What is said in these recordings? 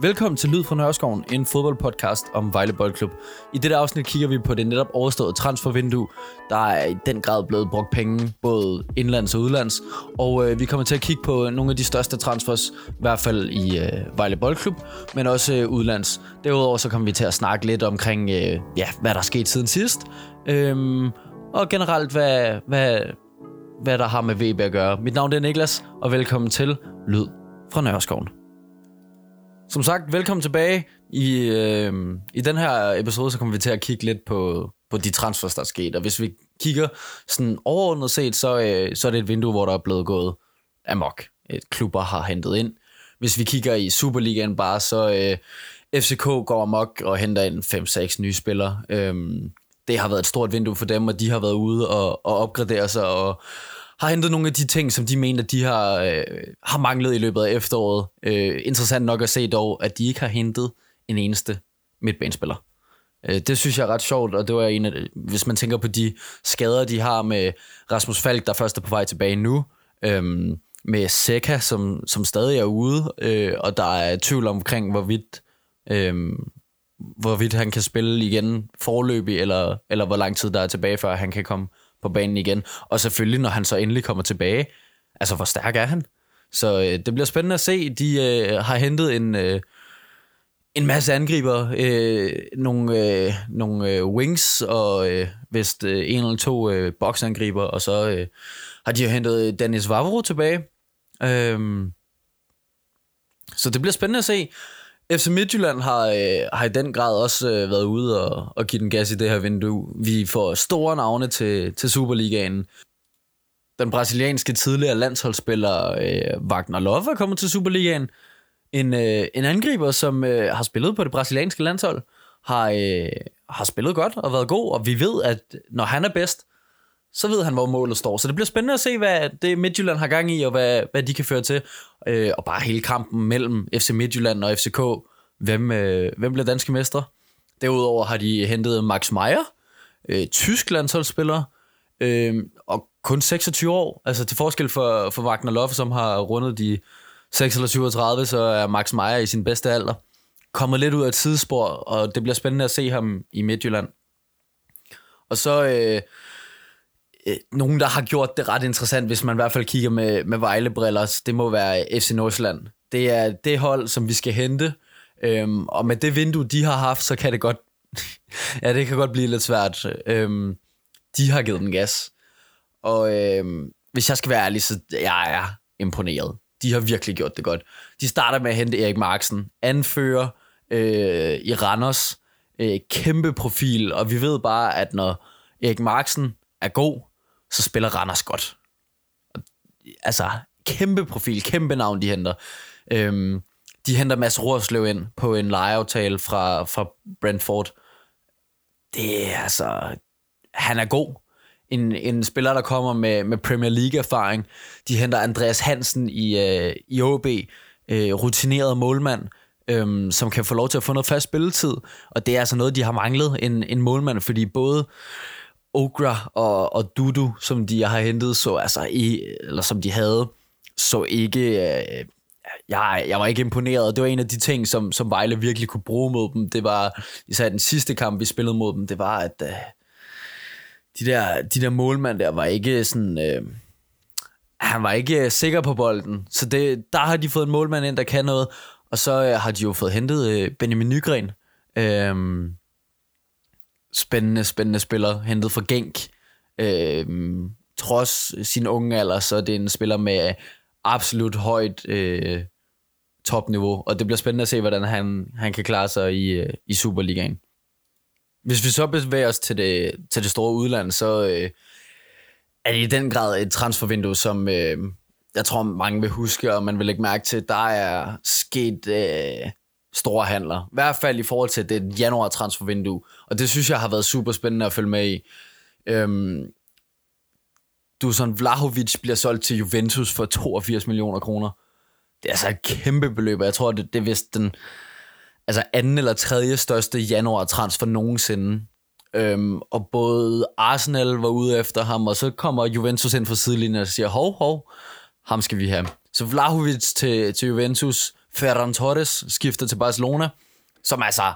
Velkommen til Lyd fra Nørreskoven, en fodboldpodcast om Vejle Boldklub. I dette afsnit kigger vi på det netop overståede transfervindue. Der er i den grad blevet brugt penge, både indlands og udlands. Og øh, vi kommer til at kigge på nogle af de største transfers, i hvert fald i øh, Vejle Boldklub, men også øh, udlands. Derudover så kommer vi til at snakke lidt omkring, øh, ja, hvad der er sket siden sidst. Øhm, og generelt, hvad, hvad, hvad der har med VB at gøre. Mit navn er Niklas, og velkommen til Lyd fra Nørreskoven. Som sagt, velkommen tilbage. I, øh, I den her episode, så kommer vi til at kigge lidt på, på de transfers, der er sket. Og hvis vi kigger sådan overordnet set, så, øh, så er det et vindue, hvor der er blevet gået amok. Et klubber har hentet ind. Hvis vi kigger i Superligaen bare, så øh, FCK går amok og henter ind 5-6 nye spillere. Øh, det har været et stort vindue for dem, og de har været ude og, og opgradere sig og har hentet nogle af de ting, som de mener, de har, øh, har manglet i løbet af efteråret. Øh, interessant nok at se dog, at de ikke har hentet en eneste midtbanespiller. Øh, det synes jeg er ret sjovt, og det var en af, hvis man tænker på de skader, de har med Rasmus Falk, der først er på vej tilbage nu, øh, med Seca, som, som stadig er ude, øh, og der er tvivl omkring, hvorvidt, øh, hvorvidt han kan spille igen forløbig, eller, eller hvor lang tid der er tilbage, før han kan komme på banen igen. Og selvfølgelig, når han så endelig kommer tilbage, altså hvor stærk er han? Så øh, det bliver spændende at se. De øh, har hentet en, øh, en masse angriber, øh, nogle, øh, nogle øh, wings og øh, vist øh, en eller to øh, boksangriber, og så øh, har de hentet øh, Dennis Vavro tilbage. Øh, så det bliver spændende at se. FC Midtjylland har, øh, har i den grad også øh, været ude og, og give den gas i det her vindue. Vi får store navne til, til Superligaen. Den brasilianske tidligere landsholdsspiller øh, Wagner Love er kommet til Superligaen. En, øh, en angriber, som øh, har spillet på det brasilianske landshold, har, øh, har spillet godt og været god, og vi ved, at når han er bedst, så ved han, hvor målet står. Så det bliver spændende at se, hvad det Midtjylland har gang i, og hvad, hvad de kan føre til. Øh, og bare hele kampen mellem FC Midtjylland og FCK. Hvem, øh, hvem bliver danske mestre? Derudover har de hentet Max Meyer, øh, tysk landsholdsspiller, øh, og kun 26 år. Altså til forskel for, for Wagner Loffe, som har rundet de 6 eller 37, så er Max Meyer i sin bedste alder. Kommet lidt ud af et sidespor, og det bliver spændende at se ham i Midtjylland. Og så... Øh, øh, nogen, der har gjort det ret interessant, hvis man i hvert fald kigger med, med Vejle-briller, det må være FC Nordsjælland. Det er det hold, som vi skal hente, øhm, og med det vindue, de har haft, så kan det godt, ja, det kan godt blive lidt svært. Øhm, de har givet den gas. Og øhm, hvis jeg skal være ærlig, så jeg er imponeret. De har virkelig gjort det godt. De starter med at hente Erik Marksen, anfører øh, i Randers, øh, kæmpe profil, og vi ved bare, at når Erik Marksen er god, så spiller Randers godt. Altså, kæmpe profil, kæmpe navn, de henter. Øhm, de henter Mads Rorslev ind på en lejeaftale fra, fra Brentford. Det er altså... Han er god. En, en spiller, der kommer med, med Premier League-erfaring. De henter Andreas Hansen i, øh, i OB, øh, rutineret målmand, øh, som kan få lov til at få noget fast spilletid. Og det er altså noget, de har manglet, en, en målmand, fordi både Ogra og, og Dudu, som de har hentet, så altså i, eller som de havde, så ikke... Øh, jeg, jeg var ikke imponeret. Det var en af de ting, som, som Vejle virkelig kunne bruge mod dem. Det var, især den sidste kamp, vi spillede mod dem, det var, at øh, de, der, de der målmand der var ikke sådan... Øh, han var ikke sikker på bolden. Så det, der har de fået en målmand ind, der kan noget. Og så øh, har de jo fået hentet øh, Benjamin Nygren. Øh, spændende, spændende spiller, hentet fra Genk. Øh, trods sin unge alder, så er det en spiller med absolut højt øh, topniveau, og det bliver spændende at se, hvordan han, han kan klare sig i, øh, i Superligaen. Hvis vi så bevæger os til det, til det store udland, så øh, er det i den grad et transfervindue, som øh, jeg tror mange vil huske, og man vil lægge mærke til, der er sket øh, store handler. I hvert fald i forhold til det januar transfervindue. Og det synes jeg har været super spændende at følge med i. Øhm, Dusan Vlahovic bliver solgt til Juventus for 82 millioner kroner. Det er altså et kæmpe beløb, og jeg tror, det, det er vist den altså anden eller tredje største januar transfer nogensinde. Øhm, og både Arsenal var ude efter ham, og så kommer Juventus ind fra sidelinjen og siger, hov, hov, ham skal vi have. Så Vlahovic til, til Juventus Ferran Torres skifter til Barcelona, som altså,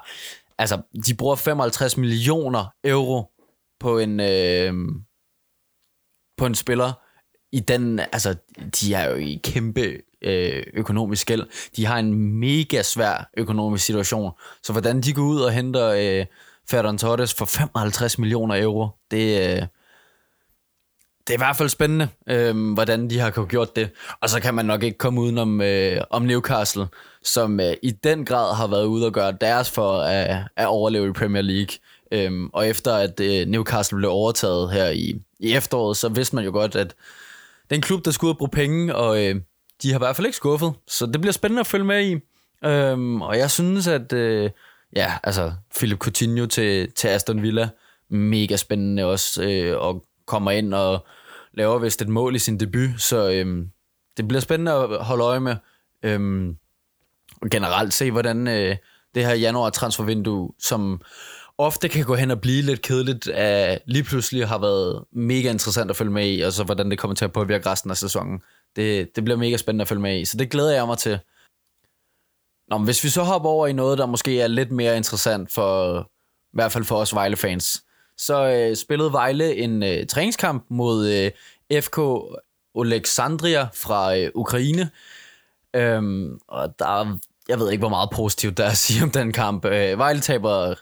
altså de bruger 55 millioner euro på en, øh, på en spiller, i den, altså, de er jo i kæmpe øh, økonomisk gæld. De har en mega svær økonomisk situation. Så hvordan de går ud og henter øh, Ferran Torres for 55 millioner euro, det, øh, det er i hvert fald spændende, øh, hvordan de har gjort det. Og så kan man nok ikke komme udenom øh, om Newcastle, som øh, i den grad har været ude og gøre deres for at, at overleve i Premier League. Øh, og efter at øh, Newcastle blev overtaget her i, i efteråret, så vidste man jo godt, at det er en klub, der skulle ud og bruge penge, og øh, de har i hvert fald ikke skuffet. Så det bliver spændende at følge med i. Øhm, og jeg synes, at øh, ja, altså, Philip Coutinho til, til Aston Villa, mega spændende også, øh, og kommer ind og laver vist et mål i sin debut, så øhm, det bliver spændende at holde øje med. Øhm, og generelt se, hvordan øh, det her januar transfervindue, som ofte kan gå hen og blive lidt kedeligt, at lige pludselig har været mega interessant at følge med i, og så hvordan det kommer til at påvirke resten af sæsonen. Det, det bliver mega spændende at følge med i, så det glæder jeg mig til. Nå, men hvis vi så hopper over i noget, der måske er lidt mere interessant for, i hvert fald for os Vejle-fans, så øh, spillede Vejle en øh, træningskamp mod øh, FK Alexandria fra øh, Ukraine. Øhm, og der, jeg ved ikke, hvor meget positivt der er at sige om den kamp. Øh, Vejle taber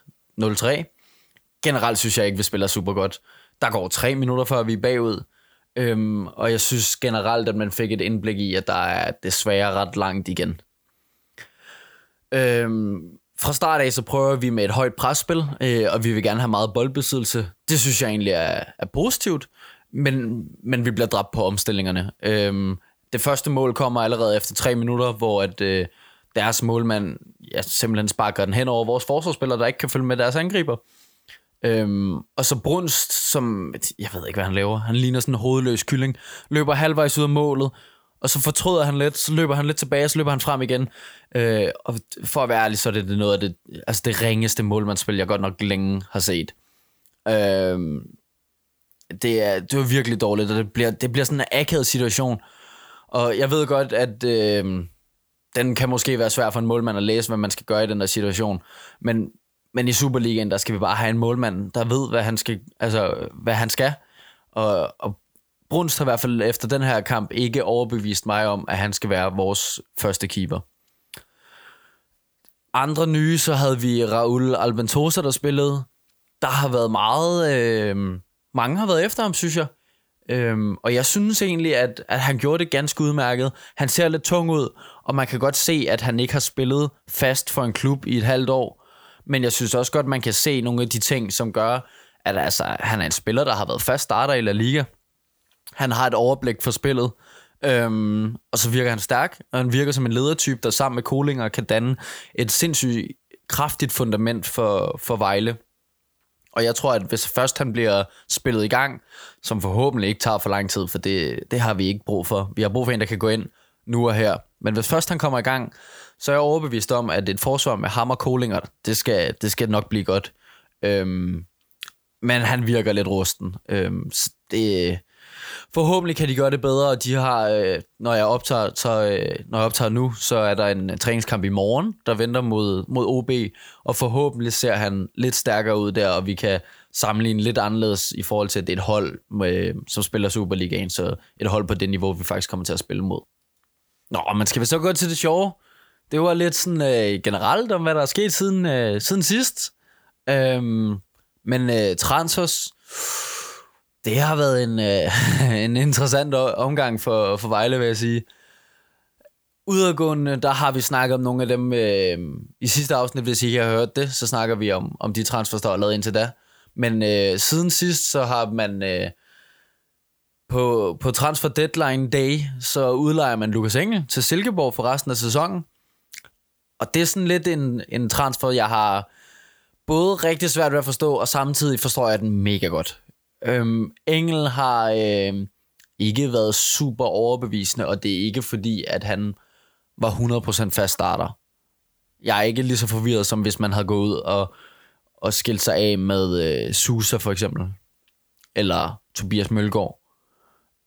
0-3. Generelt synes jeg ikke, vi spiller super godt. Der går tre minutter, før vi er bagud. Øhm, og jeg synes generelt, at man fik et indblik i, at der er desværre ret langt igen. Øhm, fra start af, så prøver vi med et højt presspil, øh, og vi vil gerne have meget boldbesiddelse. Det synes jeg egentlig er, er positivt, men, men vi bliver dræbt på omstillingerne. Øhm, det første mål kommer allerede efter tre minutter, hvor at, øh, deres målmand ja, simpelthen sparker den hen over vores forsvarsspillere, der ikke kan følge med deres angriber. Øhm, og så Brunst, som, jeg ved ikke, hvad han laver, han ligner sådan en hovedløs kylling, løber halvvejs ud af målet, og så fortryder han lidt, så løber han lidt tilbage, så løber han frem igen. Øh, og for at være ærlig, så er det noget af det, altså det ringeste målmandsspil, jeg godt nok længe har set. Øh, det, er, det var virkelig dårligt, og det bliver, det bliver sådan en akavet situation. Og jeg ved godt, at øh, den kan måske være svær for en målmand at læse, hvad man skal gøre i den der situation. Men, men i Superligaen, der skal vi bare have en målmand, der ved, hvad han skal. Altså, hvad han skal. Og, og Brunst har i hvert fald efter den her kamp ikke overbevist mig om, at han skal være vores første keeper. Andre nye, så havde vi Raul Albentosa, der spillede. Der har været meget... Øh, mange har været efter ham, synes jeg. Øhm, og jeg synes egentlig, at, at han gjorde det ganske udmærket. Han ser lidt tung ud, og man kan godt se, at han ikke har spillet fast for en klub i et halvt år. Men jeg synes også godt, man kan se nogle af de ting, som gør, at altså, han er en spiller, der har været fast starter i La Liga. Han har et overblik for spillet, øhm, og så virker han stærk, og han virker som en ledertype, der sammen med Kolinger kan danne et sindssygt kraftigt fundament for, for Vejle. Og jeg tror, at hvis først han bliver spillet i gang, som forhåbentlig ikke tager for lang tid, for det, det har vi ikke brug for. Vi har brug for en, der kan gå ind nu og her. Men hvis først han kommer i gang, så er jeg overbevist om, at et forsvar med ham og Kolinger, det skal, det skal nok blive godt. Øhm, men han virker lidt rusten. Øhm, det, forhåbentlig kan de gøre det bedre, og de har, øh, når jeg optager, så, øh, når jeg optager nu, så er der en træningskamp i morgen, der venter mod, mod OB, og forhåbentlig ser han lidt stærkere ud der, og vi kan sammenligne lidt anderledes i forhold til, at det er et hold, med, som spiller Superligaen, så et hold på det niveau, vi faktisk kommer til at spille mod. Nå, man skal vi så gå til det sjove? Det var lidt sådan øh, generelt om, hvad der er sket siden, øh, siden sidst. Øhm, men øh, transfers, det har været en, øh, en interessant omgang for, for Vejle, vil jeg sige. Udadgående, der har vi snakket om nogle af dem øh, i sidste afsnit, hvis I ikke har hørt det, så snakker vi om, om de transfers, der er lavet indtil da. Men øh, siden sidst, så har man øh, på, på transfer deadline day, så udlejer man Lukas Engel til Silkeborg for resten af sæsonen. Og det er sådan lidt en, en transfer, jeg har både rigtig svært ved at forstå, og samtidig forstår jeg den mega godt. Øhm, Engel har øh, ikke været super overbevisende, og det er ikke fordi, at han var 100% fast starter. Jeg er ikke lige så forvirret, som hvis man havde gået ud og, og skilt sig af med øh, Susa for eksempel, eller Tobias Mølgaard.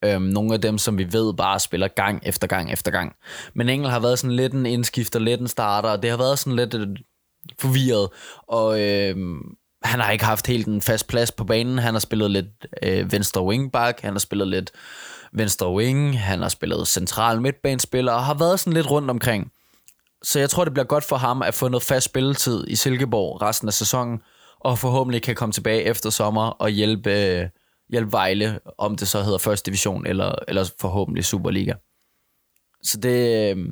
Øhm, nogle af dem, som vi ved bare spiller gang efter gang efter gang. Men Engel har været sådan lidt en indskifter, lidt en starter, og det har været sådan lidt øh, forvirret. Og øhm, han har ikke haft helt en fast plads på banen. Han har spillet lidt øh, venstre wingback, han har spillet lidt venstre wing, han har spillet central midtbanespiller, og har været sådan lidt rundt omkring. Så jeg tror, det bliver godt for ham at få noget fast spilletid i Silkeborg resten af sæsonen, og forhåbentlig kan komme tilbage efter sommer og hjælpe, øh, hjælpe Vejle, om det så hedder første division, eller, eller forhåbentlig Superliga. Så det, øhm,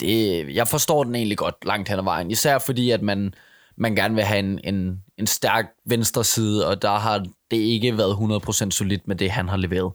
det, jeg forstår den egentlig godt langt hen ad vejen, især fordi, at man, man gerne vil have en, en, en stærk venstre side, og der har det ikke været 100% solidt med det, han har leveret.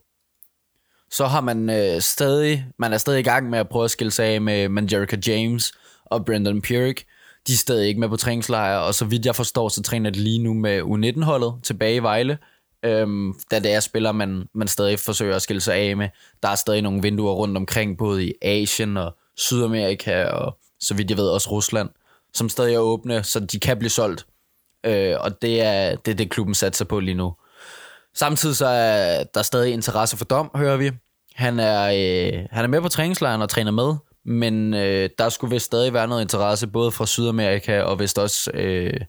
Så har man øh, stadig, man er stadig i gang med at prøve at skille sig af med Manjerica James og Brendan Pyrrhic. De er stadig ikke med på træningslejre, og så vidt jeg forstår, så træner de lige nu med U19-holdet tilbage i Vejle. Øhm, da det er spillere, man, man stadig forsøger at skille sig af med. Der er stadig nogle vinduer rundt omkring, både i Asien og Sydamerika, og så vidt jeg ved også Rusland, som stadig er åbne, så de kan blive solgt. Øh, og det er, det er det, klubben satser på lige nu. Samtidig så er der stadig interesse for Dom, hører vi. Han er, øh, han er med på træningslejren og træner med, men øh, der skulle vist stadig være noget interesse, både fra Sydamerika og vist også øh,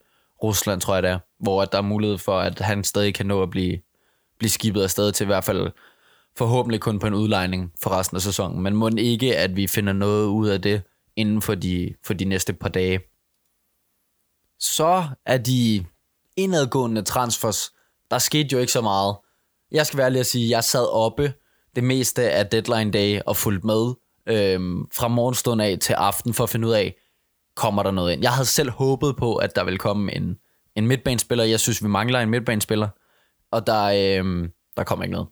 Rusland, tror jeg det er, hvor der er mulighed for, at han stadig kan nå at blive, blive skibet afsted til i hvert fald forhåbentlig kun på en udlejning for resten af sæsonen. Men må ikke, at vi finder noget ud af det inden for de, for de næste par dage. Så er de indadgående transfers, der skete jo ikke så meget. Jeg skal være ærlig at sige, at jeg sad oppe det meste af deadline day og fulgte med øhm, fra morgenstund af til aften for at finde ud af, kommer der noget ind. Jeg havde selv håbet på, at der ville komme en, en midtbanespiller. Jeg synes, vi mangler en midtbanespiller. Og der, øhm, der kom ikke noget.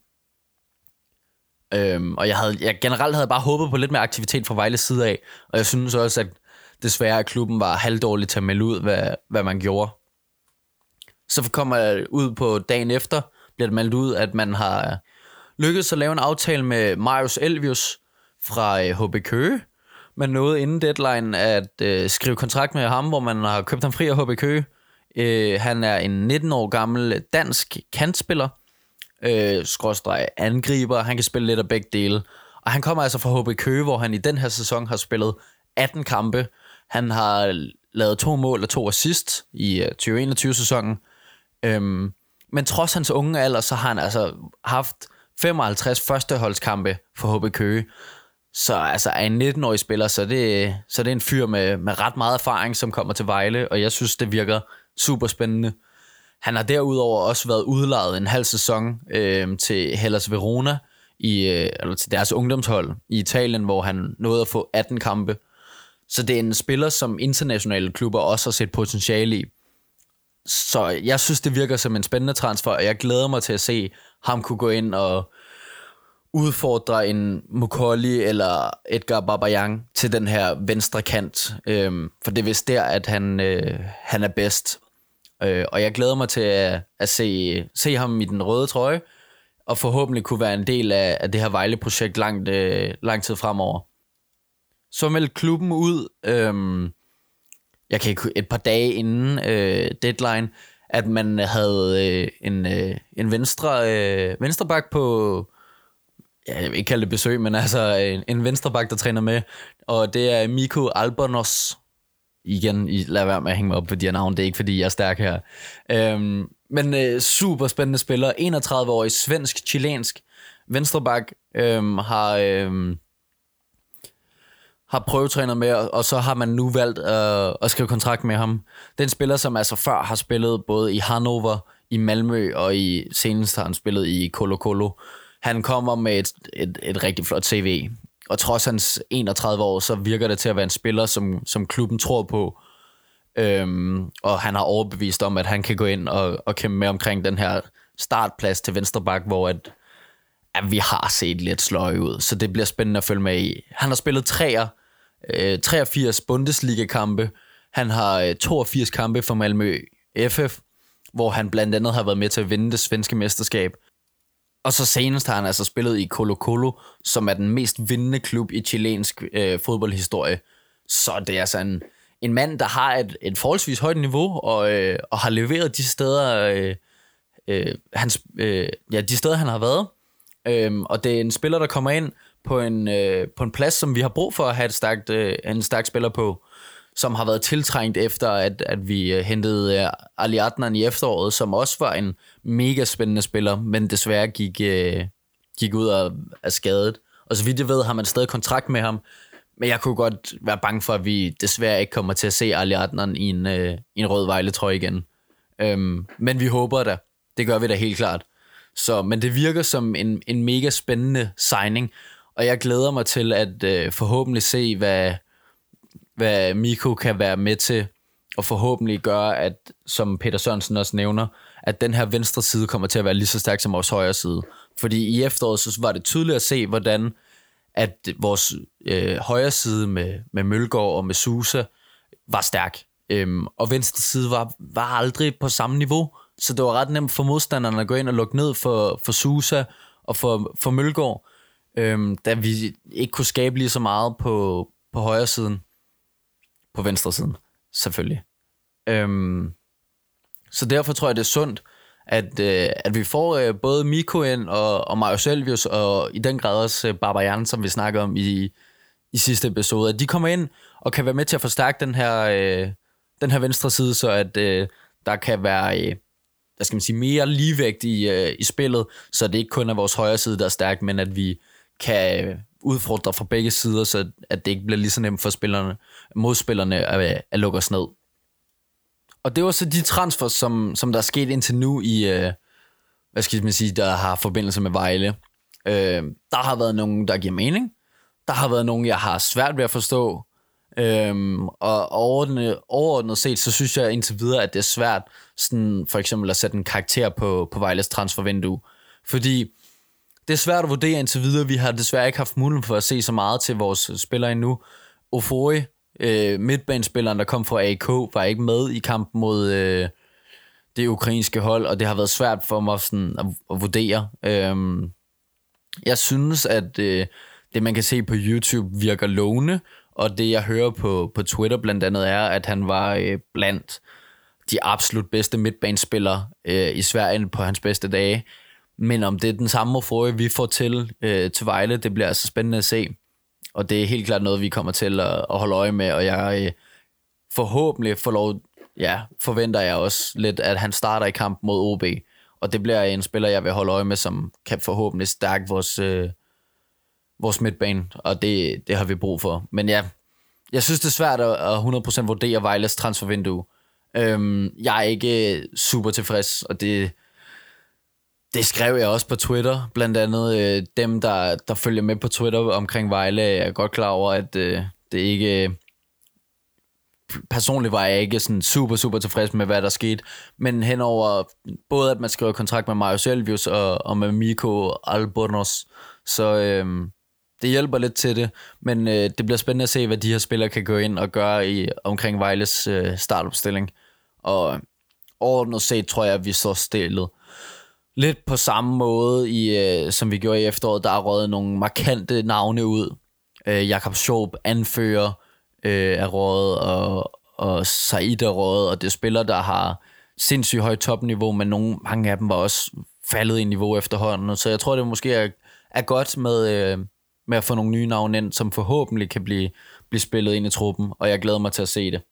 Øhm, og jeg, havde, jeg generelt havde bare håbet på lidt mere aktivitet fra Vejles side af. Og jeg synes også, at desværre at klubben var halvdårlig til at melde ud, hvad, hvad man gjorde. Så kommer jeg ud på dagen efter, bliver det meldt ud, at man har lykkedes at lave en aftale med Marius Elvius fra øh, HB Køge, man nåede inden deadline at øh, skrive kontrakt med ham, hvor man har købt ham fri af HB Køge. Øh, han er en 19 år gammel dansk kantspiller, øh, skråstreg angriber, han kan spille lidt af begge dele. Og han kommer altså fra HB Køge, hvor han i den her sæson har spillet 18 kampe. Han har lavet to mål og to assist i øh, 2021-sæsonen. Øhm, men trods hans unge alder, så har han altså haft 55 førsteholdskampe for HB Køge. Så altså, er en 19-årig spiller, så det, så det er en fyr med, med ret meget erfaring, som kommer til Vejle, og jeg synes, det virker super spændende. Han har derudover også været udlejet en halv sæson øh, til Hellas Verona, i, øh, eller til deres ungdomshold i Italien, hvor han nåede at få 18 kampe. Så det er en spiller, som internationale klubber også har set potentiale i. Så jeg synes, det virker som en spændende transfer, og jeg glæder mig til at se ham kunne gå ind og udfordre en Mukoli eller Edgar Babayang til den her venstre kant. Øhm, for det er vist der, at han, øh, han er bedst. Øh, og jeg glæder mig til at, at se, se ham i den røde trøje, og forhåbentlig kunne være en del af, af det her Vejle-projekt langt, øh, lang tid fremover. Så meldte klubben ud, øh, jeg kan ikke, et par dage inden øh, deadline, at man havde øh, en, øh, en venstre, øh, venstreback på, ja, jeg vil ikke kalde det besøg, men altså en, en venstreback, der træner med, og det er Miko Albonos. Igen, I lad være med at hænge mig op på de her navne, det er ikke fordi, jeg er stærk her. Øhm, men øh, super spændende spiller, 31-årig svensk-chilensk venstreback, øhm, har... Øhm, har prøvetrænet med, og så har man nu valgt øh, at skrive kontrakt med ham. Den spiller, som altså før har spillet både i Hannover, i Malmø og i senest har han spillet i Colo Colo. Han kommer med et, et, et rigtig flot CV, og trods hans 31 år, så virker det til at være en spiller, som, som klubben tror på. Øhm, og han har overbevist om, at han kan gå ind og, og kæmpe med omkring den her startplads til Vensterbak, hvor at, at vi har set lidt sløje ud, så det bliver spændende at følge med i. Han har spillet træer, øh, 83 Bundesliga-kampe, han har øh, 82 kampe for Malmø FF, hvor han blandt andet har været med til at vinde det svenske mesterskab. Og så senest har han altså spillet i Colo Colo, som er den mest vindende klub i chilensk øh, fodboldhistorie. Så det er altså en, en mand, der har et, et forholdsvis højt niveau, og, øh, og har leveret de steder, øh, øh, hans, øh, ja, de steder, han har været. Øhm, og det er en spiller, der kommer ind på en, øh, på en plads, som vi har brug for at have et stærkt, øh, en stærk spiller på, som har været tiltrængt efter, at, at vi øh, hentede øh, Ali Adnan i efteråret, som også var en mega spændende spiller, men desværre gik, øh, gik ud af, af skadet. Og så vidt jeg ved, har man stadig kontrakt med ham, men jeg kunne godt være bange for, at vi desværre ikke kommer til at se Ali Adnan i en, øh, i en rød vejletrøje igen. Øhm, men vi håber da. Det gør vi da helt klart. Så, men det virker som en, en mega spændende signing, og jeg glæder mig til at øh, forhåbentlig se, hvad, hvad Miko kan være med til, og forhåbentlig gøre, at, som Peter Sørensen også nævner, at den her venstre side kommer til at være lige så stærk som vores højre side. Fordi i efteråret så var det tydeligt at se, hvordan at vores øh, højre side med, med Mølgaard og med Susa var stærk. Øhm, og venstre side var, var aldrig på samme niveau. Så det var ret nemt for modstanderne at gå ind og lukke ned for, for Susa og for, for Mølgaard, øhm, da vi ikke kunne skabe lige så meget på, på højre siden. På venstre siden, selvfølgelig. Øhm, så derfor tror jeg, det er sundt, at, øh, at vi får øh, både Miko ind og, og Mario Selvius, og i den grad også øh, Barbarian, som vi snakkede om i, i sidste episode, at de kommer ind og kan være med til at forstærke den her, øh, den her venstre side, så at øh, der kan være øh, hvad skal man sige, mere ligevægt i, øh, i spillet, så det ikke kun er vores højre side, der er stærk, men at vi kan udfordre fra begge sider, så at det ikke bliver lige så nemt for spillerne, modspillerne at, at lukke os ned. Og det var så de transfer, som, som der er sket indtil nu i, øh, hvad skal man sige, der har forbindelse med Vejle. Øh, der har været nogen, der giver mening. Der har været nogen, jeg har svært ved at forstå. Øhm, og overordnet, overordnet set, så synes jeg indtil videre, at det er svært sådan, for eksempel at sætte en karakter på, på Vejles transfervindue. Fordi det er svært at vurdere indtil videre. Vi har desværre ikke haft mulighed for at se så meget til vores øh, spillere endnu. Ofori, øh, midtbanespilleren, der kom fra AK, var ikke med i kampen mod øh, det ukrainske hold, og det har været svært for mig sådan at, at vurdere. Øh, jeg synes, at øh, det, man kan se på YouTube, virker lovende, og det, jeg hører på, på Twitter blandt andet, er, at han var øh, blandt de absolut bedste midtbanespillere øh, i Sverige på hans bedste dage. Men om det er den samme euforie, vi får til øh, til Vejle, det bliver altså spændende at se. Og det er helt klart noget, vi kommer til at, at holde øje med, og jeg øh, forhåbentlig får lov, ja, forventer jeg også lidt, at han starter i kamp mod OB. Og det bliver en spiller, jeg vil holde øje med, som kan forhåbentlig stærke vores, øh, vores midtbane, og det, det har vi brug for. Men ja, jeg synes, det er svært at 100% vurdere Vejles transfervindue. Øhm, jeg er ikke øh, super tilfreds, og det, det skrev jeg også på Twitter. Blandt andet øh, dem, der, der følger med på Twitter omkring Vejle, Jeg er godt klar over, at øh, det ikke... Øh, personligt var jeg ikke sådan super, super tilfreds med, hvad der skete. Men henover både, at man skrev kontrakt med Mario Selvius og, og med Miko Albornoz, så, øh, det hjælper lidt til det, men øh, det bliver spændende at se, hvad de her spillere kan gå ind og gøre i omkring Vejles øh, startopstilling. Og overordnet set tror jeg, at vi så stillet lidt på samme måde, i, øh, som vi gjorde i efteråret. Der er røget nogle markante navne ud. Øh, Jakob Schob, anfører, øh, er røget, og, og Said er røget, og det er spillere, der har sindssygt højt topniveau, men nogle, mange af dem var også faldet i niveau efterhånden. Så jeg tror, det måske er, er godt med, øh, med at få nogle nye navne ind, som forhåbentlig kan blive, blive spillet ind i truppen, og jeg glæder mig til at se det.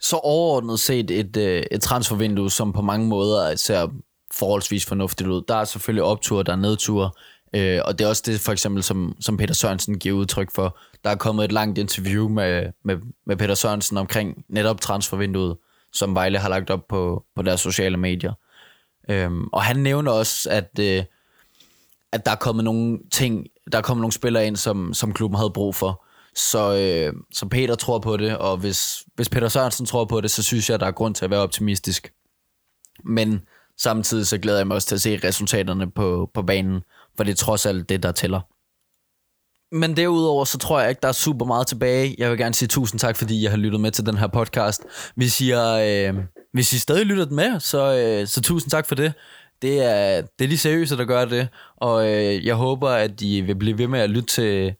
Så overordnet set et, øh, et transfervindue, som på mange måder ser forholdsvis fornuftigt ud. Der er selvfølgelig optur, der er nedtur, øh, og det er også det for eksempel, som, som Peter Sørensen giver udtryk for. Der er kommet et langt interview med, med, med Peter Sørensen omkring netop transfervinduet, som Vejle har lagt op på, på deres sociale medier. Øhm, og han nævner også, at, øh, at der er kommet nogle ting der kommer nogle spillere ind, som, som klubben havde brug for. Så, øh, så Peter tror på det, og hvis, hvis Peter Sørensen tror på det, så synes jeg, der er grund til at være optimistisk. Men samtidig så glæder jeg mig også til at se resultaterne på, på banen, for det er trods alt det, der tæller. Men derudover, så tror jeg ikke, der er super meget tilbage. Jeg vil gerne sige tusind tak, fordi jeg har lyttet med til den her podcast. Hvis I, er, øh, hvis I stadig lytter med, så, øh, så tusind tak for det det er, det er de seriøse, der gør det. Og øh, jeg håber, at I vil blive ved med at lytte til,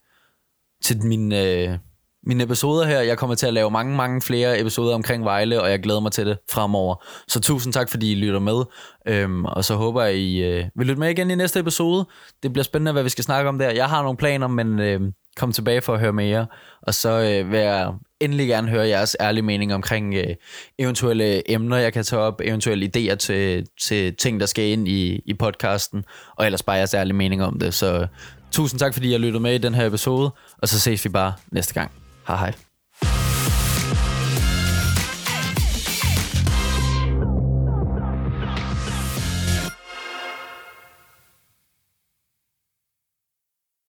til min, øh, mine episoder her. Jeg kommer til at lave mange, mange flere episoder omkring Vejle, og jeg glæder mig til det fremover. Så tusind tak, fordi I lytter med. Øhm, og så håber jeg, I øh, vil lytte med igen i næste episode. Det bliver spændende, hvad vi skal snakke om der. Jeg har nogle planer, men øh, kom tilbage for at høre mere. Og så øh, vil jeg endelig gerne høre jeres ærlige mening omkring øh, eventuelle emner, jeg kan tage op, eventuelle idéer til, til ting, der skal ind i, i podcasten, og ellers bare jeres ærlige mening om det. Så øh, tusind tak, fordi I har lyttet med i den her episode, og så ses vi bare næste gang. Hej hej.